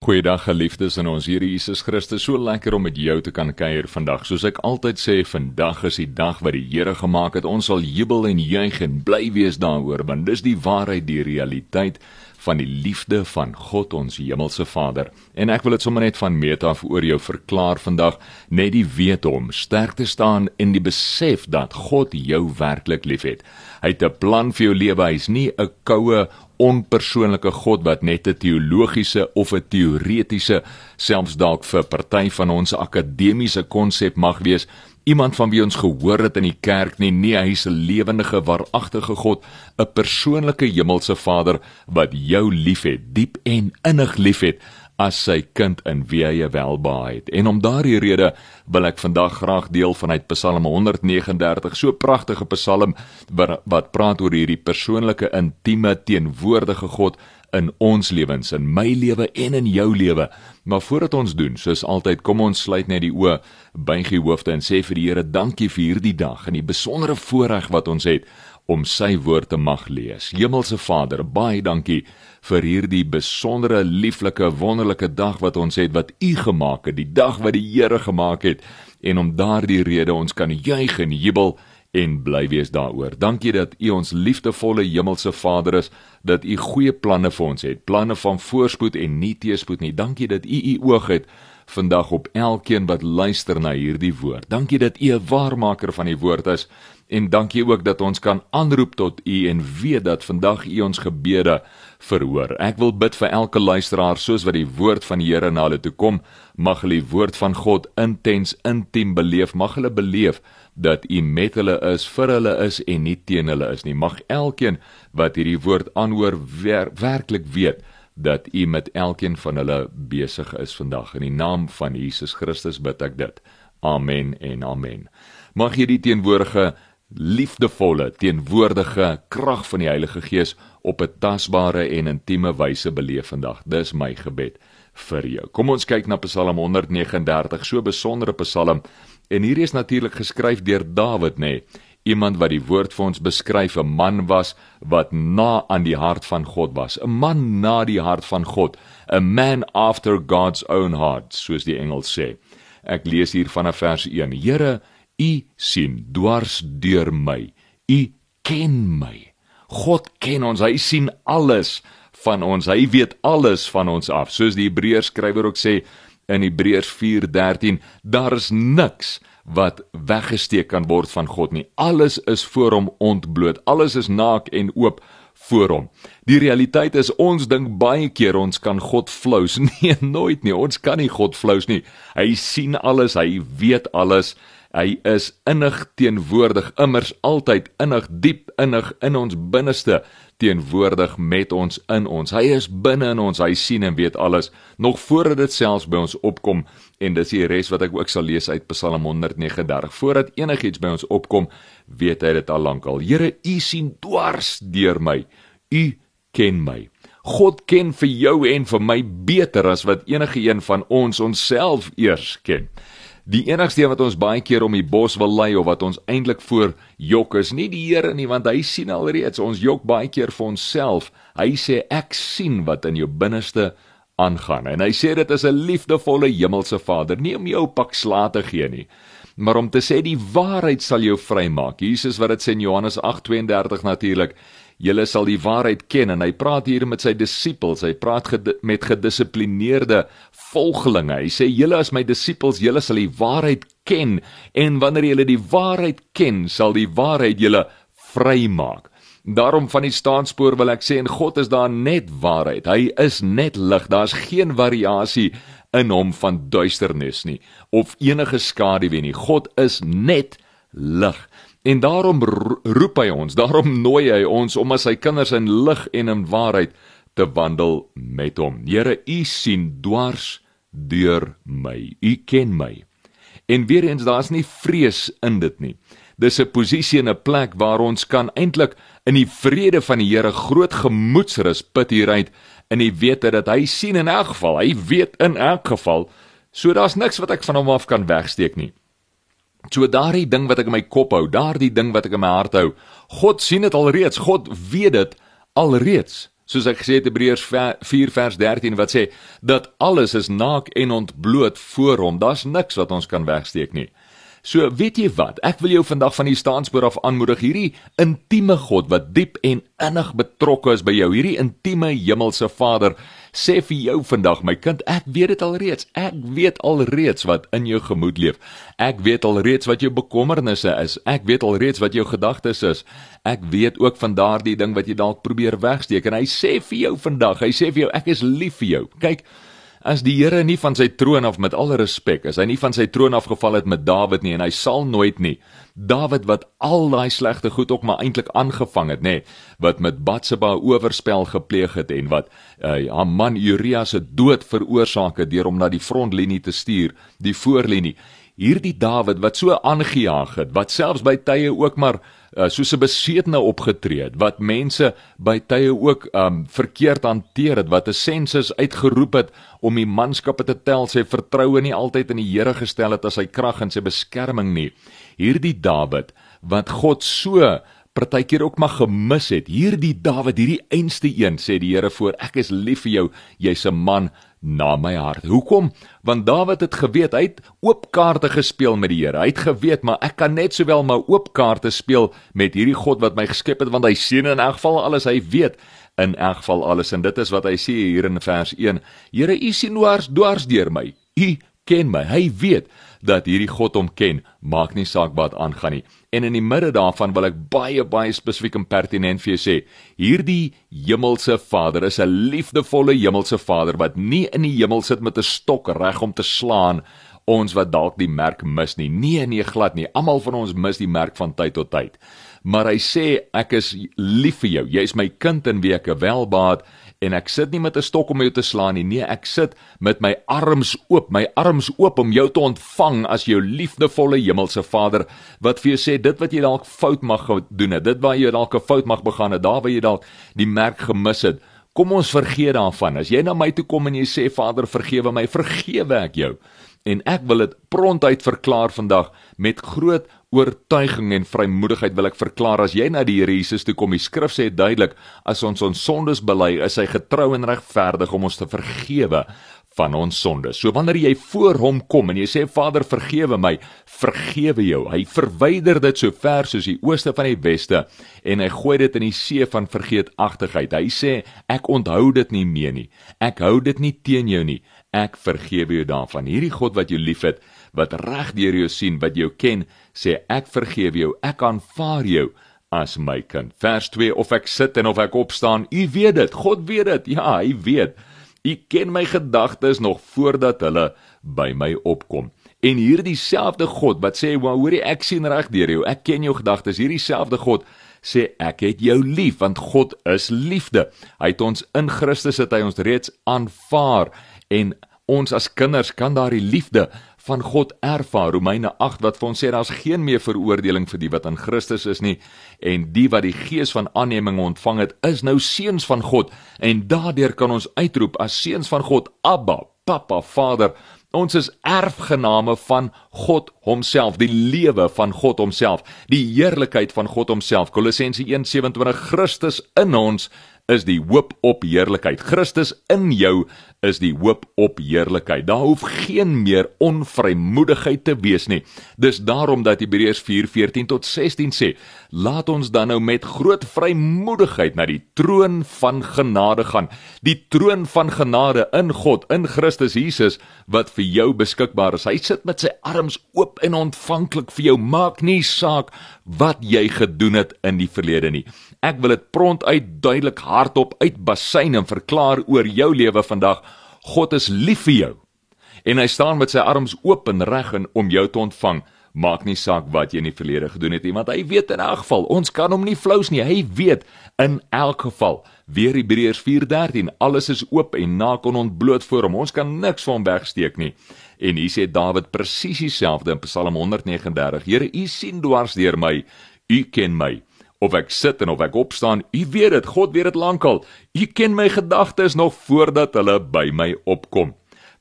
Goeiedag geliefdes in ons Here Jesus Christus. So lekker om met jou te kan kuier vandag. Soos ek altyd sê, vandag is die dag wat die Here gemaak het. Ons sal jubel en juig en bly wees daaroor, want dis die waarheid, die realiteit van die liefde van God ons hemelse Vader. En ek wil dit sommer net van meet af oor jou verklaar vandag, net die weet om sterk te staan in die besef dat God jou werklik liefhet. Hy het 'n plan vir jou lewe. Hy's nie 'n koue onpersoonlike God wat net 'n teologiese of 'n teoretiese selfs dalk vir party van ons akademiese konsep mag wees iemand van wie ons gehoor het in die kerk nie nee hy is 'n lewendige waaragtige God 'n persoonlike hemelse Vader wat jou liefhet diep en innig liefhet as sy kind in wie hy welbehaag het. En om daardie rede wil ek vandag graag deel vanuit Psalm 139, so pragtige Psalm wat praat oor hierdie persoonlike intieme teenwoordige God in ons lewens, in my lewe en in jou lewe. Maar voordat ons doen, soos altyd, kom ons sluit net die oë, buig die hoofde en sê vir die Here dankie vir hierdie dag en die besondere voorreg wat ons het om sy woord te mag lees. Hemelse Vader, baie dankie vir hierdie besondere, lieflike, wonderlike dag wat ons het wat U gemaak het, die dag wat die Here gemaak het en om daardie rede ons kan juig en jubel en bly wees daaroor. Dankie dat U ons liefdevolle hemelse Vader is, dat U goeie planne vir ons het, planne van voorspoed en nie teëspoed nie. Dankie dat U U oog het vandag op elkeen wat luister na hierdie woord. Dankie dat U 'n waarmaker van die woord is En dankie ook dat ons kan aanroep tot U en weet dat vandag U ons gebede verhoor. Ek wil bid vir elke luisteraar soos wat die woord van die Here na hulle toe kom, mag hulle die woord van God intens intiem beleef. Mag hulle beleef dat U met hulle is, vir hulle is en nie teen hulle is nie. Mag elkeen wat hierdie woord aanhoor wer werklik weet dat U met elkeen van hulle besig is vandag. In die naam van Jesus Christus bid ek dit. Amen en amen. Mag hierdie teenwoordige liefdevolle teenwoordige krag van die Heilige Gees op 'n tasbare en intieme wyse beleef vandag. Dis my gebed vir jou. Kom ons kyk na Psalm 139, so 'n besondere Psalm. En hierdie is natuurlik geskryf deur Dawid, nê? Nee, iemand wat die woord vir ons beskryf, 'n man was wat na aan die hart van God was, 'n man na die hart van God, a man after God's own heart, soos die Engels sê. Ek lees hier vanaf vers 1. Here U sien dwars deur my. U ken my. God ken ons. Hy sien alles van ons. Hy weet alles van ons af. Soos die Hebreërs skrywer ook sê in Hebreërs 4:13, daar is niks wat weggesteek kan word van God nie. Alles is voor hom ontbloot. Alles is naak en oop voor hom. Die realiteit is ons dink baie keer ons kan God flous. Nee, nooit nie. Ons kan nie God flous nie. Hy sien alles, hy weet alles. Hy is innig teenwoordig, immers altyd innig diep innig in ons binneste teenwoordig met ons in ons. Hy is binne in ons, hy sien en weet alles nog voordat dit selfs by ons opkom en dis die res wat ek ook sal lees uit Psalm 139. Voordat enigiets by ons opkom, weet hy dit al lank al. Here, U sien dwars deur my. U ken my. God ken vir jou en vir my beter as wat enige een van ons onsself eers ken. Die enigste wat ons baie keer om die bos wil lei of wat ons eintlik voor jok is nie die Here nie want hy sien alreeds ons jok baie keer vir onsself. Hy sê ek sien wat in jou binneste aangaan en hy sê dit is 'n liefdevolle hemelse Vader, nie om jou pak slaag te gee nie, maar om te sê die waarheid sal jou vrymaak. Jesus wat dit sê in Johannes 8:32 natuurlik Julle sal die waarheid ken en hy praat hier met sy disippels. Hy praat ged met gedissiplineerde volgelinge. Hy sê julle as my disippels, julle sal die waarheid ken en wanneer julle die waarheid ken, sal die waarheid julle vrymaak. Daarom van die staanspoor wil ek sê en God is daar net waarheid. Hy is net lig. Daar's geen variasie in hom van duisternis nie of enige skaduwee nie. God is net lig. En daarom roep hy ons, daarom nooi hy ons om as sy kinders in lig en in waarheid te wandel met hom. Here, U sien dwars deur my. U ken my. En weer eens, daar's nie vrees in dit nie. Dis 'n posisie en 'n plek waar ons kan eintlik in die vrede van die Here groot gemoedsrus put hieruit in die wete dat hy sien in elk geval, hy weet in elk geval, so daar's niks wat ek van hom af kan wegsteek nie. So daardie ding wat ek in my kop hou, daardie ding wat ek in my hart hou, God sien dit alreeds, God weet dit alreeds. soos ek gesê het Hebreërs 4 vers 13 wat sê dat alles is naak en ontbloot voor hom. Daar's niks wat ons kan wegsteek nie. So weet jy wat? Ek wil jou vandag van die staanspoor af aanmoedig hierdie intieme God wat diep en innig betrokke is by jou, hierdie intieme hemelse Vader sê vir jou vandag my kind, ek weet dit alreeds. Ek weet alreeds wat in jou gemoed leef. Ek weet alreeds wat jou bekommernisse is. Ek weet alreeds wat jou gedagtes is. Ek weet ook van daardie ding wat jy dalk probeer wegsteek en hy sê vir jou vandag, hy sê vir jou ek is lief vir jou. Kyk, As die Here nie van sy troon af met alle respek, as hy nie van sy troon afgeval het met Dawid nie en hy sal nooit nie. Dawid wat al daai slegte goed ook maar eintlik aangevang het, nê, wat met Batsheba oorspel gepleeg het en wat uh, haar man Uria se dood veroorsaak het deur hom na die frontlinie te stuur, die voorlinie. Hierdie Dawid wat so aangejaag het, wat selfs by tye ook maar uh, soos 'n besetene opgetree het wat mense by tye ook um verkeerd hanteer het wat 'n sensus uitgeroep het om die manskappe te tel sy vertroue nie altyd in die Here gestel het as sy krag en sy beskerming nie. Hierdie Dawid wat God so partykeer ook maar gemis het hierdie Dawid hierdie einste een sê die Here voor ek is lief vir jou. Jy's 'n man na my hart. Hoekom? Want Dawid het geweet hy het oop kaarte gespeel met die Here. Hy het geweet maar ek kan net sowel maar oop kaarte speel met hierdie God wat my geskep het want hy sien in elk geval alles. Hy weet in elk geval alles en dit is wat hy sê hier in vers 1. Here, U sien dwars dwars deur my. U ken my. Hy weet dat hierdie God hom ken, maak nie saak wat aangaan nie. En in die midde daarvan wil ek baie baie spesifiek en pertinent vir jou sê, hierdie hemelse Vader is 'n liefdevolle hemelse Vader wat nie in die hemel sit met 'n stok reg om te slaan ons wat dalk die merk mis nie. Nee, nee glad nie. Almal van ons mis die merk van tyd tot tyd. Maar hy sê ek is lief vir jou. Jy is my kind in wie ek welbaat en ek sit nie met 'n stok om jou te slaan nie. Nee, ek sit met my arms oop, my arms oop om jou te ontvang as jou liefdevolle hemelse Vader wat vir jou sê dit wat jy dalk fout mag doen het, dit waar jy dalk 'n fout mag begaan het, daar waar jy dalk die merk gemis het. Kom ons vergeet daarvan. As jy na my toe kom en jy sê Vader, vergewe my, vergewe ek jou. En ek wil dit prontuit verklaar vandag met groot oortuiging en vrymoedigheid wil ek verklaar as jy na die Here Jesus toe kom. Die skrif sê duidelik as ons ons sondes bely, is hy getrou en regverdig om ons te vergewe van ons sondes. So wanneer jy voor hom kom en jy sê Vader vergewe my, vergewe jou. Hy verwyder dit so ver soos die ooste van die weste en hy gooi dit in die see van vergeetachtigheid. Hy sê ek onthou dit nie meer nie. Ek hou dit nie teen jou nie. Ek vergewe jou daarvan. Hierdie God wat jou liefhet, wat reg deur jou sien, wat jou ken, sê ek vergewe jou. Ek aanvaar jou as my kind. Vers 2 of ek sit en of ek opstaan, u weet dit. God weet dit. Ja, hy weet. U ken my gedagtes nog voordat hulle by my opkom. En hierdie selfde God wat sê, "Wou hoorie, ek sien reg deur jou. Ek ken jou gedagtes." Hierdie selfde God sê, "Ek het jou lief, want God is liefde. Hy het ons in Christus het hy ons reeds aanvaar en ons as kinders kan daardie liefde van God ervaar. Romeine 8 wat vir ons sê daar's geen meer veroordeling vir die wat in Christus is nie en die wat die gees van aanneming ontvang het, is nou seuns van God en daardeur kan ons uitroep as seuns van God, Abba, Papa, Vader. Ons is erfgename van God homself, die lewe van God homself, die heerlikheid van God homself. Kolossense 1:27 Christus in ons is die hoop op heerlikheid. Christus in jou is die hoop op heerlikheid. Daar hoef geen meer onvrymoedigheid te wees nie. Dis daarom dat Hebreërs 4:14 tot 16 sê: "Laat ons dan nou met groot vrymoedigheid na die troon van genade gaan, die troon van genade in God in Christus Jesus wat vir jou beskikbaar is. Hy sit met sy arms oop en ontvanklik vir jou. Maak nie saak wat jy gedoen het in die verlede nie. Ek wil dit pront uit duidelik hardop uitbasyn en verklaar oor jou lewe vandag God is lief vir jou. En hy staan met sy arms oop en reg om jou te ontvang. Maak nie saak wat jy in die verlede gedoen het nie, want hy weet in elk geval, ons kan hom nie flous nie. Hy weet in elk geval. Weer Hebreërs 4:13, alles is oop en naak en ontbloot voor hom. Ons kan niks van wegsteek nie. En hier sê Dawid presies dieselfde in Psalm 139. Here, U sien dwars deur my. U ken my of ek sit en of ek opstaan, U weet dit, God weet dit lankal. U ken my gedagtes nog voordat hulle by my opkom.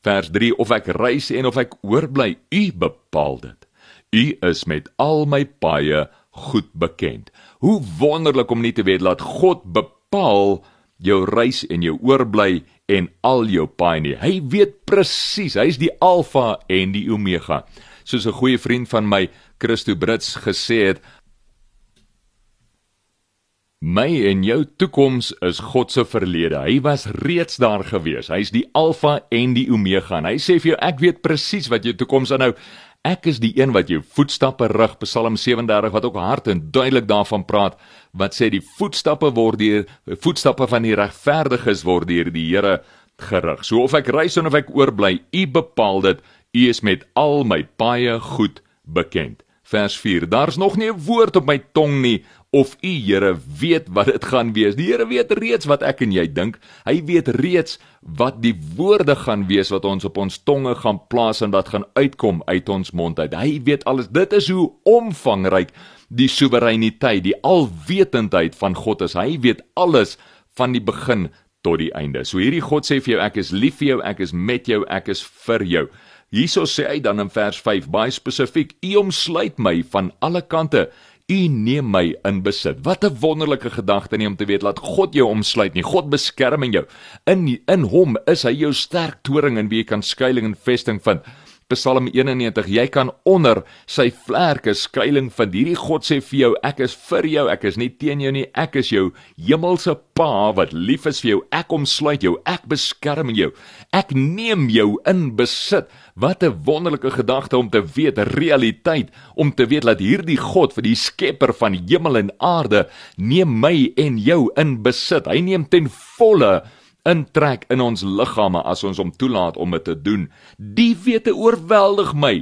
Vers 3 of ek reis en of ek oorbly, U bepaal dit. U is met al my paaie goed bekend. Hoe wonderlik om nie te weet dat God bepaal jou reis en jou oorbly en al jou paai nie. Hy weet presies, hy's die alfa en die omega. Soos 'n goeie vriend van my, Christo Brits gesê het, My en jou toekoms is God se verlede. Hy was reeds daar gewees. Hy's die alfa en die omega. En hy sê vir jou, ek weet presies wat jou toekoms aanhou. Ek is die een wat jou voetstappe rig, Psalm 37 wat ook hard en duidelik daarvan praat wat sê die voetstappe word deur voetstappe van die regverdiges word deur die Here gerig. So of ek reis of ek oorbly, U bepaal dit. U is met al my paaie goed bekend. Vers 4. Daar's nog nie 'n woord op my tong nie of U Here weet wat dit gaan wees. Die Here weet reeds wat ek en jy dink. Hy weet reeds wat die woorde gaan wees wat ons op ons tonge gaan plaas en wat gaan uitkom uit ons mond uit. Hy weet alles. Dit is hoe omvangryk die soewereiniteit, die alwetendheid van God is. Hy weet alles van die begin tot die einde. So hierdie God sê vir jou ek is lief vir jou, ek is met jou, ek is vir jou. Hierso sê hy dan in vers 5 baie spesifiek: U omsluit my van alle kante. U neem my in besit. Wat 'n wonderlike gedagte nie om te weet dat God jou omsluit nie. God beskerm jou. In in hom is hy jou sterk toring en wie jy kan skuilings en vesting vind. Psalm 91 jy kan onder sy vlerke skuilings vind. Hierdie God sê vir jou ek is vir jou, ek is nie teen jou nie. Ek is jou hemelse Pa wat lief is vir jou. Ek omsluit jou, ek beskerm jou. Ek neem jou in besit. Wat 'n wonderlike gedagte om te weet, realiteit, om te weet dat hierdie God vir die skepper van hemel en aarde neem my en jou in besit. Hy neem ten volle intrek in ons liggame as ons hom toelaat om dit te doen. Die wete oorweldig my.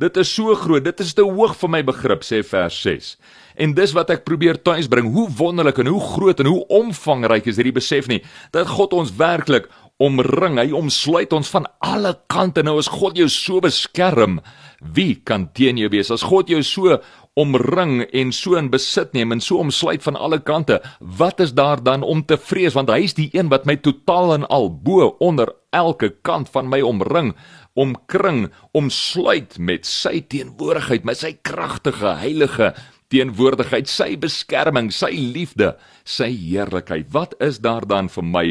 Dit is so groot, dit is te hoog vir my begrip sê vers 6. En dis wat ek probeer tuis bring, hoe wonderlik en hoe groot en hoe omvangryk is hierdie besef nie dat God ons werklik omring, hy omsluit ons van alle kante. Nou as God jou so beskerm, wie kan teen jou wees? As God jou so omring en so in besit neem en so omsluit van alle kante, wat is daar dan om te vrees want hy is die een wat my totaal en al bo onder elke kant van my omring, omkring, omsluit met sy teenwoordigheid, met sy kragtige, heilige teenwoordigheid, sy beskerming, sy liefde, sy heerlikheid. Wat is daar dan vir my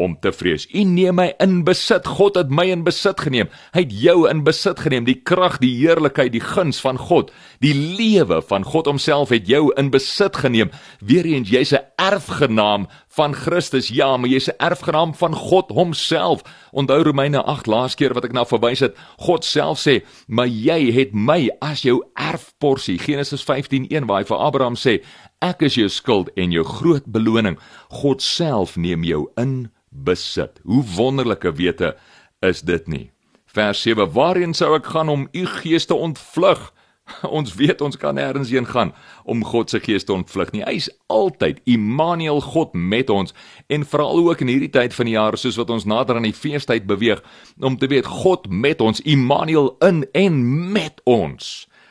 om te vrees. U neem my in besit. God het my in besit geneem. Hy het jou in besit geneem. Die krag, die heerlikheid, die guns van God, die lewe van God homself het jou in besit geneem. Weereens jy's 'n erfgenaam van Christus. Ja, maar jy's 'n erfgenaam van God homself. Onthou Romeine 8 laas keer wat ek na verwys het. God self sê, "Maar jy het my as jou erfporsie." Genesis 15:1 waar hy vir Abraham sê, "Ek is jou skuld en jou groot beloning." God self neem jou in besit. Hoe wonderlike wete is dit nie? Vers 7: Waarheen sou ek gaan om u gees te ontvlug? Ons weet ons kan nêrens heen gaan om God se gees te ontvlug nie. Hy is altyd Immanuel God met ons en veral ook in hierdie tyd van die jaar soos wat ons nader aan die feestyd beweeg om te weet God met ons, Immanuel in en met ons.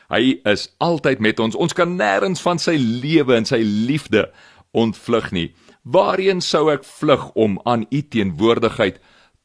Hy is altyd met ons. Ons kan nêrens van sy lewe en sy liefde ontvlug nie. Waarheen sou ek vlug om aan u teenwoordigheid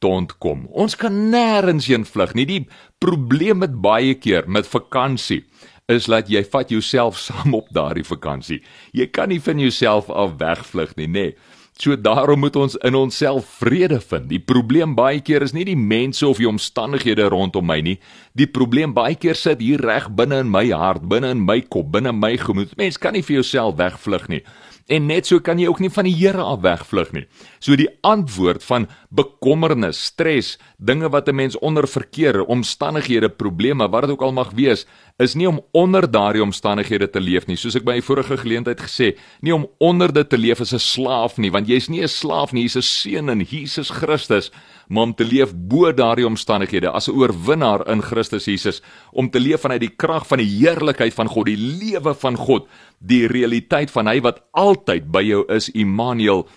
te ontkom? Ons kan nêrens heen vlug nie. Die probleem met baie keer met vakansie is dat jy vat jouself saam op daardie vakansie. Jy kan nie van jouself af wegvlug nie, nê. Nee. So daarom moet ons in onsself vrede vind. Die probleem baie keer is nie die mense of die omstandighede rondom my nie. Die probleem baie keer sit hier reg binne in my hart, binne in my kop, binne my gemoed. Mens kan nie vir jouself wegvlug nie. En net so kan jy ook nie van die Here af wegvlug nie. So die antwoord van bekommernis, stres, dinge wat 'n mens onder verkeer, omstandighede, probleme, wat dit ook al mag wees, is nie om onder daardie omstandighede te leef nie. Soos ek by 'n vorige geleentheid gesê, nie om onder dit te leef as 'n slaaf nie, want jy's nie 'n slaaf nie, jy's 'n seun in Jesus Christus maar om te leef bo daardie omstandighede as 'n oorwinnaar in Christus Jesus, om te leef vanuit die krag van die heerlikheid van God, die lewe van God, die realiteit van hy wat altyd by jou is, Immanuel.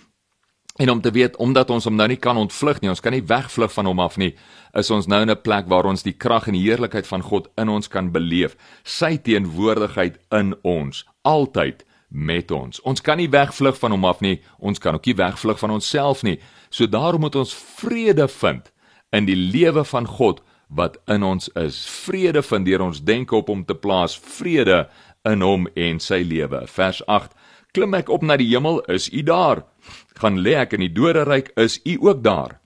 En om te weet omdat ons hom nou nie kan ontvlug nie, ons kan nie wegvlug van hom af nie, is ons nou in 'n plek waar ons die krag en die heerlikheid van God in ons kan beleef, sy teenwoordigheid in ons, altyd met ons. Ons kan nie wegvlug van hom af nie, ons kan ook nie wegvlug van onsself nie. So daarom moet ons vrede vind in die lewe van God wat in ons is. Vrede vind deur ons denke op hom te plaas, vrede in hom en sy lewe. Vers 8 Klim ek op na die hemel, is U daar. Gaan lê ek in die doderyk, is U ook daar.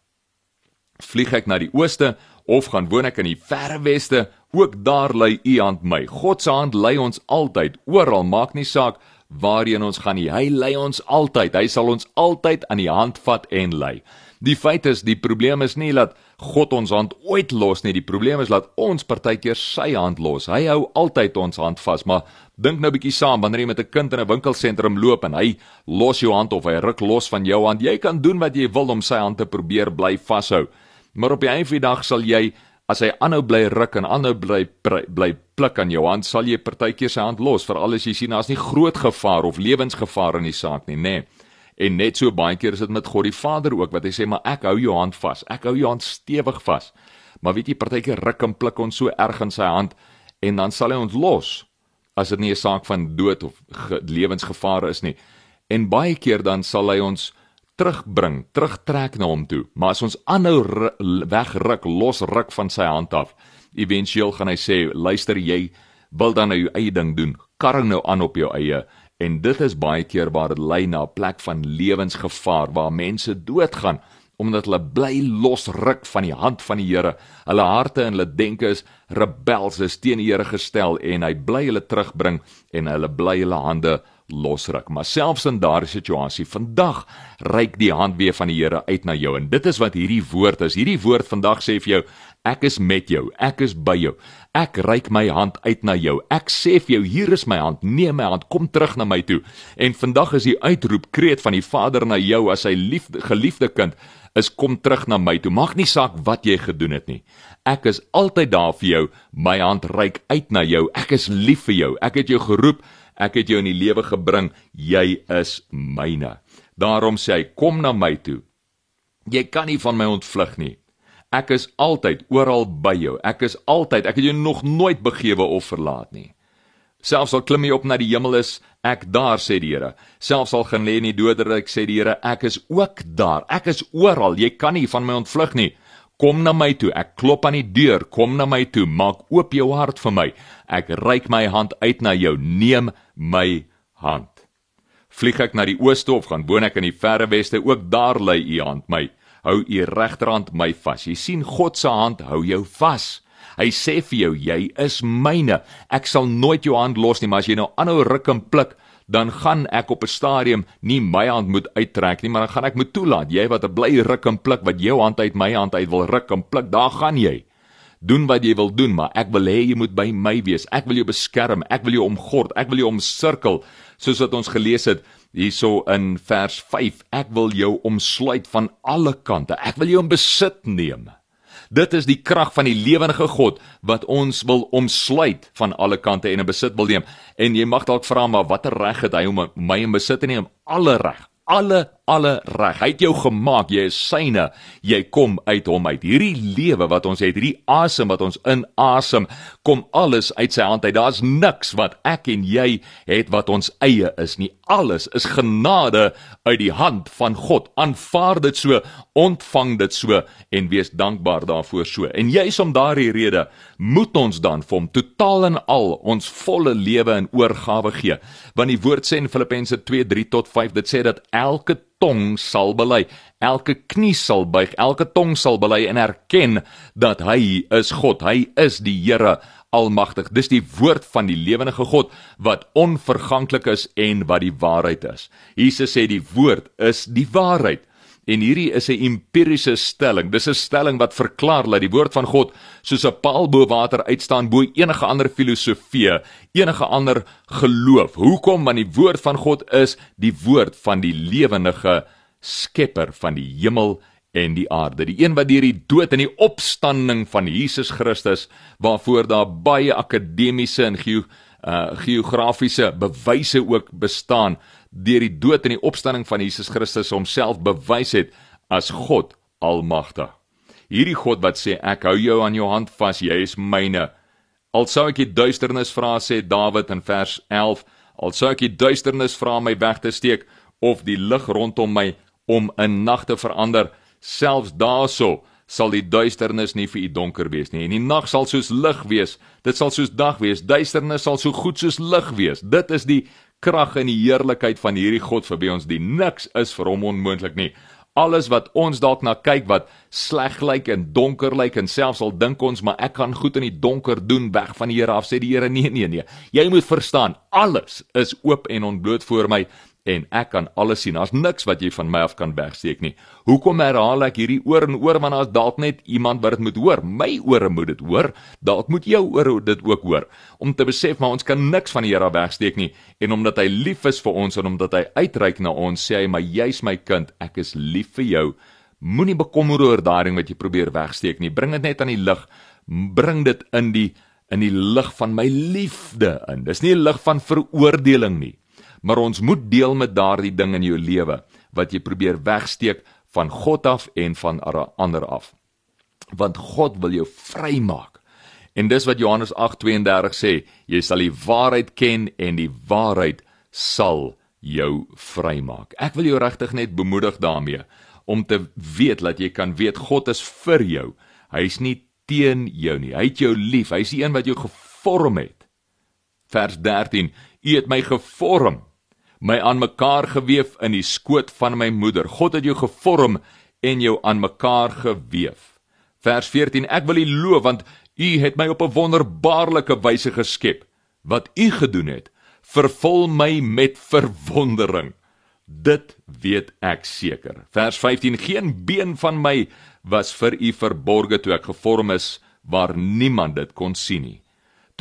Vlieg ek na die ooste of gaan woon ek in die verre weste, ook daar lê U hand my. God se hand lei ons altyd, oral, maak nie saak waarheen ons gaan nie. Hy lei ons altyd. Hy sal ons altyd aan die hand vat en lei. Die feit is die probleem is nie dat God ons hand ooit los nie. Die probleem is dat ons partykeer sy hand los. Hy hou altyd ons hand vas, maar dink nou 'n bietjie saam wanneer jy met 'n kind in 'n winkelsentrum loop en hy los jou hand of hy ruk los van jou hand. Jy kan doen wat jy wil om sy hand te probeer bly vashou. Maar op die einde van die dag sal jy as hy aanhou bly ruk en aanhou bly bly pluk aan jou hand, sal jy partykeer sy hand los, veral as jy sien daar's nie groot gevaar of lewensgevaar in die saak nie, nê. Nee. En net so baie keer is dit met God die Vader ook wat hy sê maar ek hou jou hand vas. Ek hou jou hand stewig vas. Maar weet jy partykeer ruk en pluk ons so erg in sy hand en dan sal hy ons los as dit nie 'n saak van dood of lewensgevaar is nie. En baie keer dan sal hy ons terugbring, terugtrek na hom toe. Maar as ons aanhou wegruk, losruk van sy hand af, éventueel gaan hy sê, luister jy wil dan nou jou eie ding doen. Karring nou aan op jou eie En dit is baie keer waar dit lei na 'n plek van lewensgevaar waar mense doodgaan omdat hulle bly losruk van die hand van die Here. Hulle harte en hulle denke is rebels, is teen die Here gestel en hy bly hulle terugbring en hulle bly hulle hande losruk. Maar selfs in daardie situasie, vandag reik die hand weer van die Here uit na jou en dit is wat hierdie woord is. Hierdie woord vandag sê vir jou, ek is met jou, ek is by jou. Ek reik my hand uit na jou. Ek sê vir jou, hier is my hand. Neem my hand, kom terug na my toe. En vandag is die uitroep kreet van die Vader na jou as sy liefde, geliefde kind is kom terug na my toe. Maak nie saak wat jy gedoen het nie. Ek is altyd daar vir jou. My hand reik uit na jou. Ek is lief vir jou. Ek het jou geroep. Ek het jou in die lewe gebring. Jy is myne. Daarom sê hy, kom na my toe. Jy kan nie van my ontvlug nie. Ek is altyd oral by jou. Ek is altyd, ek het jou nog nooit begewe of verlaat nie. Selfs al klim jy op na die hemel is, ek daar sê die Here. Selfs al gaan lê in die doderyk sê die Here, ek is ook daar. Ek is oral. Jy kan nie van my ontvlug nie. Kom na my toe. Ek klop aan die deur. Kom na my toe. Maak oop jou hart vir my. Ek reik my hand uit na jou. Neem my hand. Vlieg ek na die ooste of gaan woon ek in die verre weste, ook daar lê u hand my hou u regterhand my vas. Jy sien God se hand hou jou vas. Hy sê vir jou jy is myne. Ek sal nooit jou hand los nie, maar as jy nou aanhou ruk en pluk, dan gaan ek op 'n stadium nie my hand moet uittrek nie, maar dan gaan ek moet toelaat jy wat bly ruk en pluk wat jou hand uit my hand uit wil ruk en pluk, daar gaan jy. Doen wat jy wil doen, maar ek wil hê jy moet by my wees. Ek wil jou beskerm, ek wil jou omgord, ek wil jou omsirkel, soos wat ons gelees het hierso in vers 5 ek wil jou omsluit van alle kante ek wil jou in besit neem dit is die krag van die lewende God wat ons wil omsluit van alle kante en in besit wil neem. En jy mag dalk vra maar watter reg het hy om my in besit te neem? Alle reg alle alle reg. Hy het jou gemaak, jy is syne. Jy kom uit hom uit. Hierdie lewe wat ons het, hierdie asem wat ons inasem, kom alles uit sy hand uit. Daar's niks wat ek en jy het wat ons eie is nie. Alles is genade uit die hand van God. Aanvaar dit so, ontvang dit so en wees dankbaar daarvoor so. En juis om daardie rede moet ons dan vir hom totaal en al ons volle lewe in oorgawe gee. Want die woord sê in Filippense 2:3 tot 5, dit sê dat elke tong sal bely, elke knie sal buig, elke tong sal bely en erken dat hy is God, hy is die Here almagtig. Dis die woord van die lewende God wat onverganklik is en wat die waarheid is. Jesus sê die woord is die waarheid. En hierdie is 'n empiriese stelling. Dis 'n stelling wat verklaar dat die woord van God soos 'n paal bo water uitstaan bo enige ander filosofie, enige ander geloof. Hoekom? Want die woord van God is die woord van die lewendige Skepper van die hemel en die aarde. Die een wat deur die dood en die opstanding van Jesus Christus waarvoor daar baie akademiese en geo uh geografiese bewyse ook bestaan deur die dood en die opstanding van Jesus Christus homself bewys het as God almagtig. Hierdie God wat sê ek hou jou aan jou hand vas, jy is myne. Al sou ek die duisternis vra sê Dawid in vers 11, al sou ek die duisternis vra my weg te steek of die lig rondom my om 'n nag te verander, selfs daarso sal die duisternis nie vir u donker wees nie en die nag sal soos lig wees dit sal soos dag wees duisternis sal so goed soos lig wees dit is die krag en die heerlikheid van hierdie God vir wie ons die niks is vir hom onmoontlik nie. Alles wat ons dalk na kyk wat sleg lyk en donker lyk en selfs al dink ons maar ek kan goed in die donker doen weg van die Here af sê die Here nee nee nee. Jy moet verstaan, alles is oop en ontbloot voor my en ek kan alles sien. Daar's niks wat jy van my af kan wegsteek nie. Hoekom herhaal ek hierdie oor en oor want daar's dalk net iemand wat dit moet hoor. My ore moet dit hoor. Dalk moet jou ore dit ook hoor om te besef maar ons kan niks van die Here wegsteek nie en omdat hy lief is vir ons en omdat hy uitreik na ons sê hy maar jy's my kind, ek is lief vir jou. Moenie bekommer oor daai ding wat jy probeer wegsteek nie. Bring dit net aan die lig. Bring dit in die in die lig van my liefde in. Dis nie 'n lig van veroordeling nie maar ons moet deel met daardie ding in jou lewe wat jy probeer wegsteek van God af en van ander af. Want God wil jou vrymaak. En dis wat Johannes 8:32 sê, jy sal die waarheid ken en die waarheid sal jou vrymaak. Ek wil jou regtig net bemoedig daarmee om te weet dat jy kan weet God is vir jou. Hy's nie teen jou nie. Hy het jou lief. Hy's die een wat jou gevorm het. Vers 13: U het my gevorm my aan mekaar geweef in die skoot van my moeder. God het jou gevorm en jou aan mekaar geweef. Vers 14: Ek wil U loof want U het my op 'n wonderbaarlike wyse geskep. Wat U gedoen het, vervul my met verwondering. Dit weet ek seker. Vers 15: Geen been van my was vir U verborge toe ek gevorm is waar niemand dit kon sien nie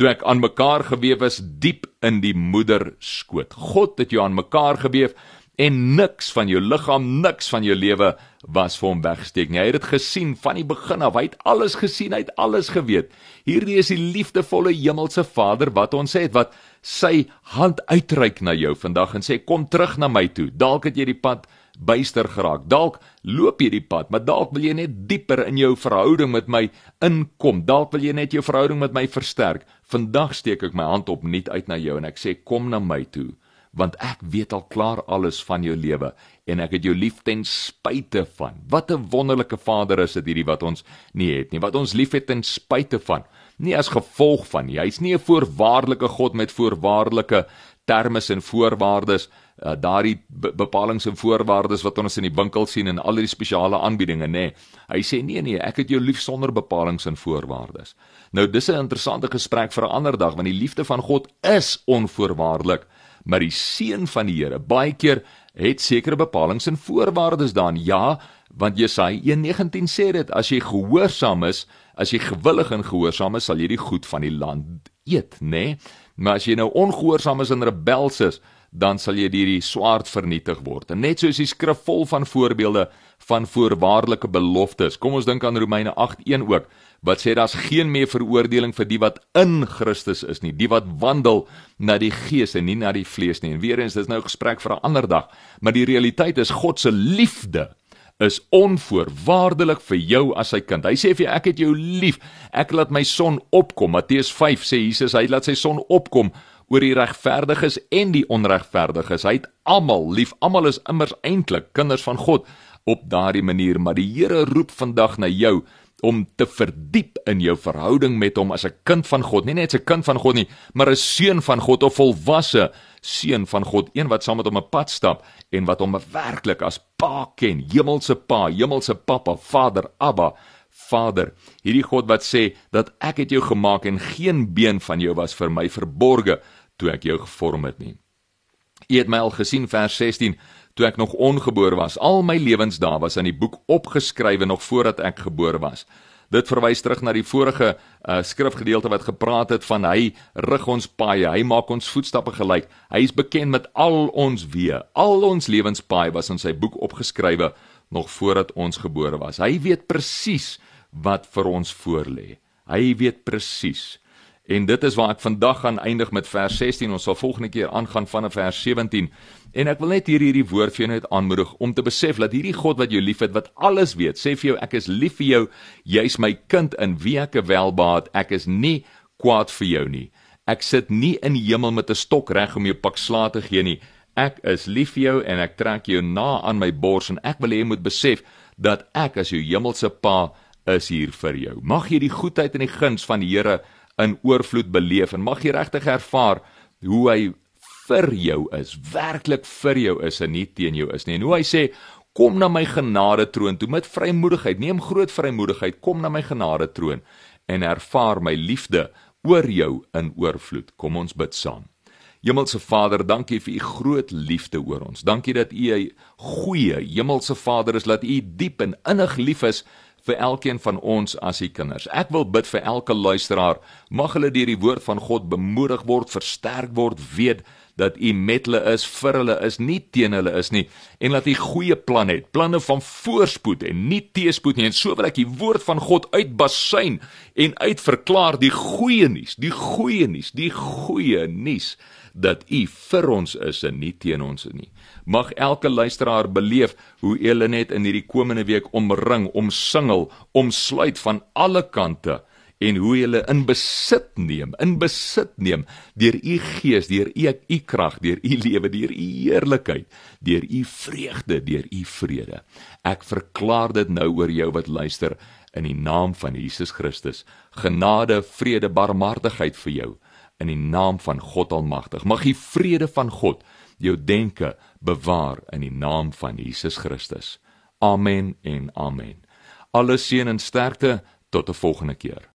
toe ek aan mekaar gewewe is diep in die moeder skoot. God het jou aan mekaar gewewe en niks van jou liggaam, niks van jou lewe was vir hom weggesteek nie. Hy het dit gesien van die begin af. Hy het alles gesien, hy het alles geweet. Hierdie is die liefdevolle hemelse Vader wat ons het wat sy hand uitreik na jou vandag en sê kom terug na my toe. Dalk het jy die pad byster geraak. Dalk loop jy die pad, maar dalk wil jy net dieper in jou verhouding met my inkom. Dalk wil jy net jou verhouding met my versterk. Vandag steek ek my hand op nuut uit na jou en ek sê kom na my toe, want ek weet al klaar alles van jou lewe en ek het jou lief ten spyte van. Wat 'n wonderlike Vader is dit hierdie wat ons nie het nie, wat ons liefhet ten spyte van. Nie as gevolg van nie. Hy's nie 'n voorwaardelike God met voorwaardelike terme en voorwaardes uh, daardie bepalinge en voorwaardes wat ons in die winkel sien en al die spesiale aanbiedinge nê. Nee. Hy sê nee nee, ek het jou lief sonder bepalinge en voorwaardes. Nou dis 'n interessante gesprek vir 'n ander dag want die liefde van God is onvoorwaardelik, maar die seën van die Here baie keer het sekere bepalinge en voorwaardes dan. Ja, want Jesaja 1:19 sê dit as jy gehoorsaam is, as jy gewillig en gehoorsaam is, sal jy die goed van die land eet, nê? Nee? Maar as jy nou ongehoorsaam is en rebels is, dan sal jy deur die swaard vernietig word. En net soos die skrif vol van voorbeelde van voorwaardelike beloftes. Kom ons dink aan Romeine 8:1 ook wat sê daar's geen meer veroordeling vir die wat in Christus is nie, die wat wandel na die gees en nie na die vlees nie. En weer eens dis nou 'n gesprek vir 'n ander dag, maar die realiteit is God se liefde is onvoorwaardelik vir jou as sy kind. Hy sê vir jou ek het jou lief. Ek laat my son opkom. Matteus 5 sê Jesus hy laat sy son opkom oor die regverdiges en die onregverdiges. Hy het almal lief. Almal is immers eintlik kinders van God op daardie manier, maar die Here roep vandag na jou om te verdiep in jou verhouding met hom as 'n kind van God, nie net 'n kind van God nie, maar 'n seun van God of volwasse seun van God, een wat saam met hom 'n pad stap en wat hom werklik as Pa ken, hemelse Pa, hemelse Pappa, Vader, Abba, Vader, hierdie God wat sê dat ek het jou gemaak en geen been van jou was vir my verborge toe ek jou gevorm het nie. U het my al gesien vers 16 toe ek nog ongebore was. Al my lewensdae was in die boek opgeskrywe nog voordat ek gebore was. Dit verwys terug na die vorige uh, skrifgedeelte wat gepraat het van hy rig ons paaie, hy maak ons voetstappe gelyk. Hy is bekend met al ons weë. Al ons lewenspaai was in sy boek opgeskrywe nog voordat ons gebore was. Hy weet presies wat vir ons voorlê. Hy weet presies. En dit is waar ek vandag gaan eindig met vers 16. Ons sal volgende keer aangaan vanaf vers 17. En ek wil net hier hierdie woord vir jou net aanmoedig om te besef dat hierdie God wat jou liefhet, wat alles weet, sê vir jou ek is lief vir jou. Jy's my kind in wie ek welbaat. Ek is nie kwaad vir jou nie. Ek sit nie in die hemel met 'n stok reg om jou pak sla te gee nie. Ek is lief vir jou en ek trek jou na aan my bors en ek wil hê jy moet besef dat ek as jou hemelse Pa is hier vir jou. Mag jy die goedheid en die guns van die Here in oorvloed beleef en mag jy regtig ervaar hoe hy vir jou is, werklik vir jou is en nie teen jou is nie. En hoe hy sê, kom na my genade troon toe met vrymoedigheid, neem groot vrymoedigheid, kom na my genade troon en ervaar my liefde oor jou in oorvloed. Kom ons bid saam. Hemelse Vader, dankie vir u groot liefde oor ons. Dankie dat u 'n goeie Hemelse Vader is, dat u diep en innig lief is vir elkeen van ons as u kinders. Ek wil bid vir elke luisteraar, mag hulle deur die woord van God bemoedig word, versterk word, weet dat u met hulle is, vir hulle is, nie teen hulle is nie en dat u goeie planne het, planne van voorspoed en nie teëspoed nie. En so wil ek die woord van God uitbasyn en uitverklaar die goeie nuus, die goeie nuus, die goeie nuus dat u vir ons is en nie teen ons nie. Mag elke luisteraar beleef hoe hulle net in hierdie komende week omring, omsingel, omsluit van alle kante en hoe hulle in besit neem, in besit neem deur u gees, deur u u krag, deur u lewe, deur u heerlikheid, deur u vreugde, deur u vrede. Ek verklaar dit nou oor jou wat luister in die naam van Jesus Christus. Genade, vrede, barmhartigheid vir jou in die naam van God Almagtig. Mag die vrede van God jou denke bewaar in die naam van Jesus Christus. Amen en amen. Alle seën en sterkte tot 'n volgende keer.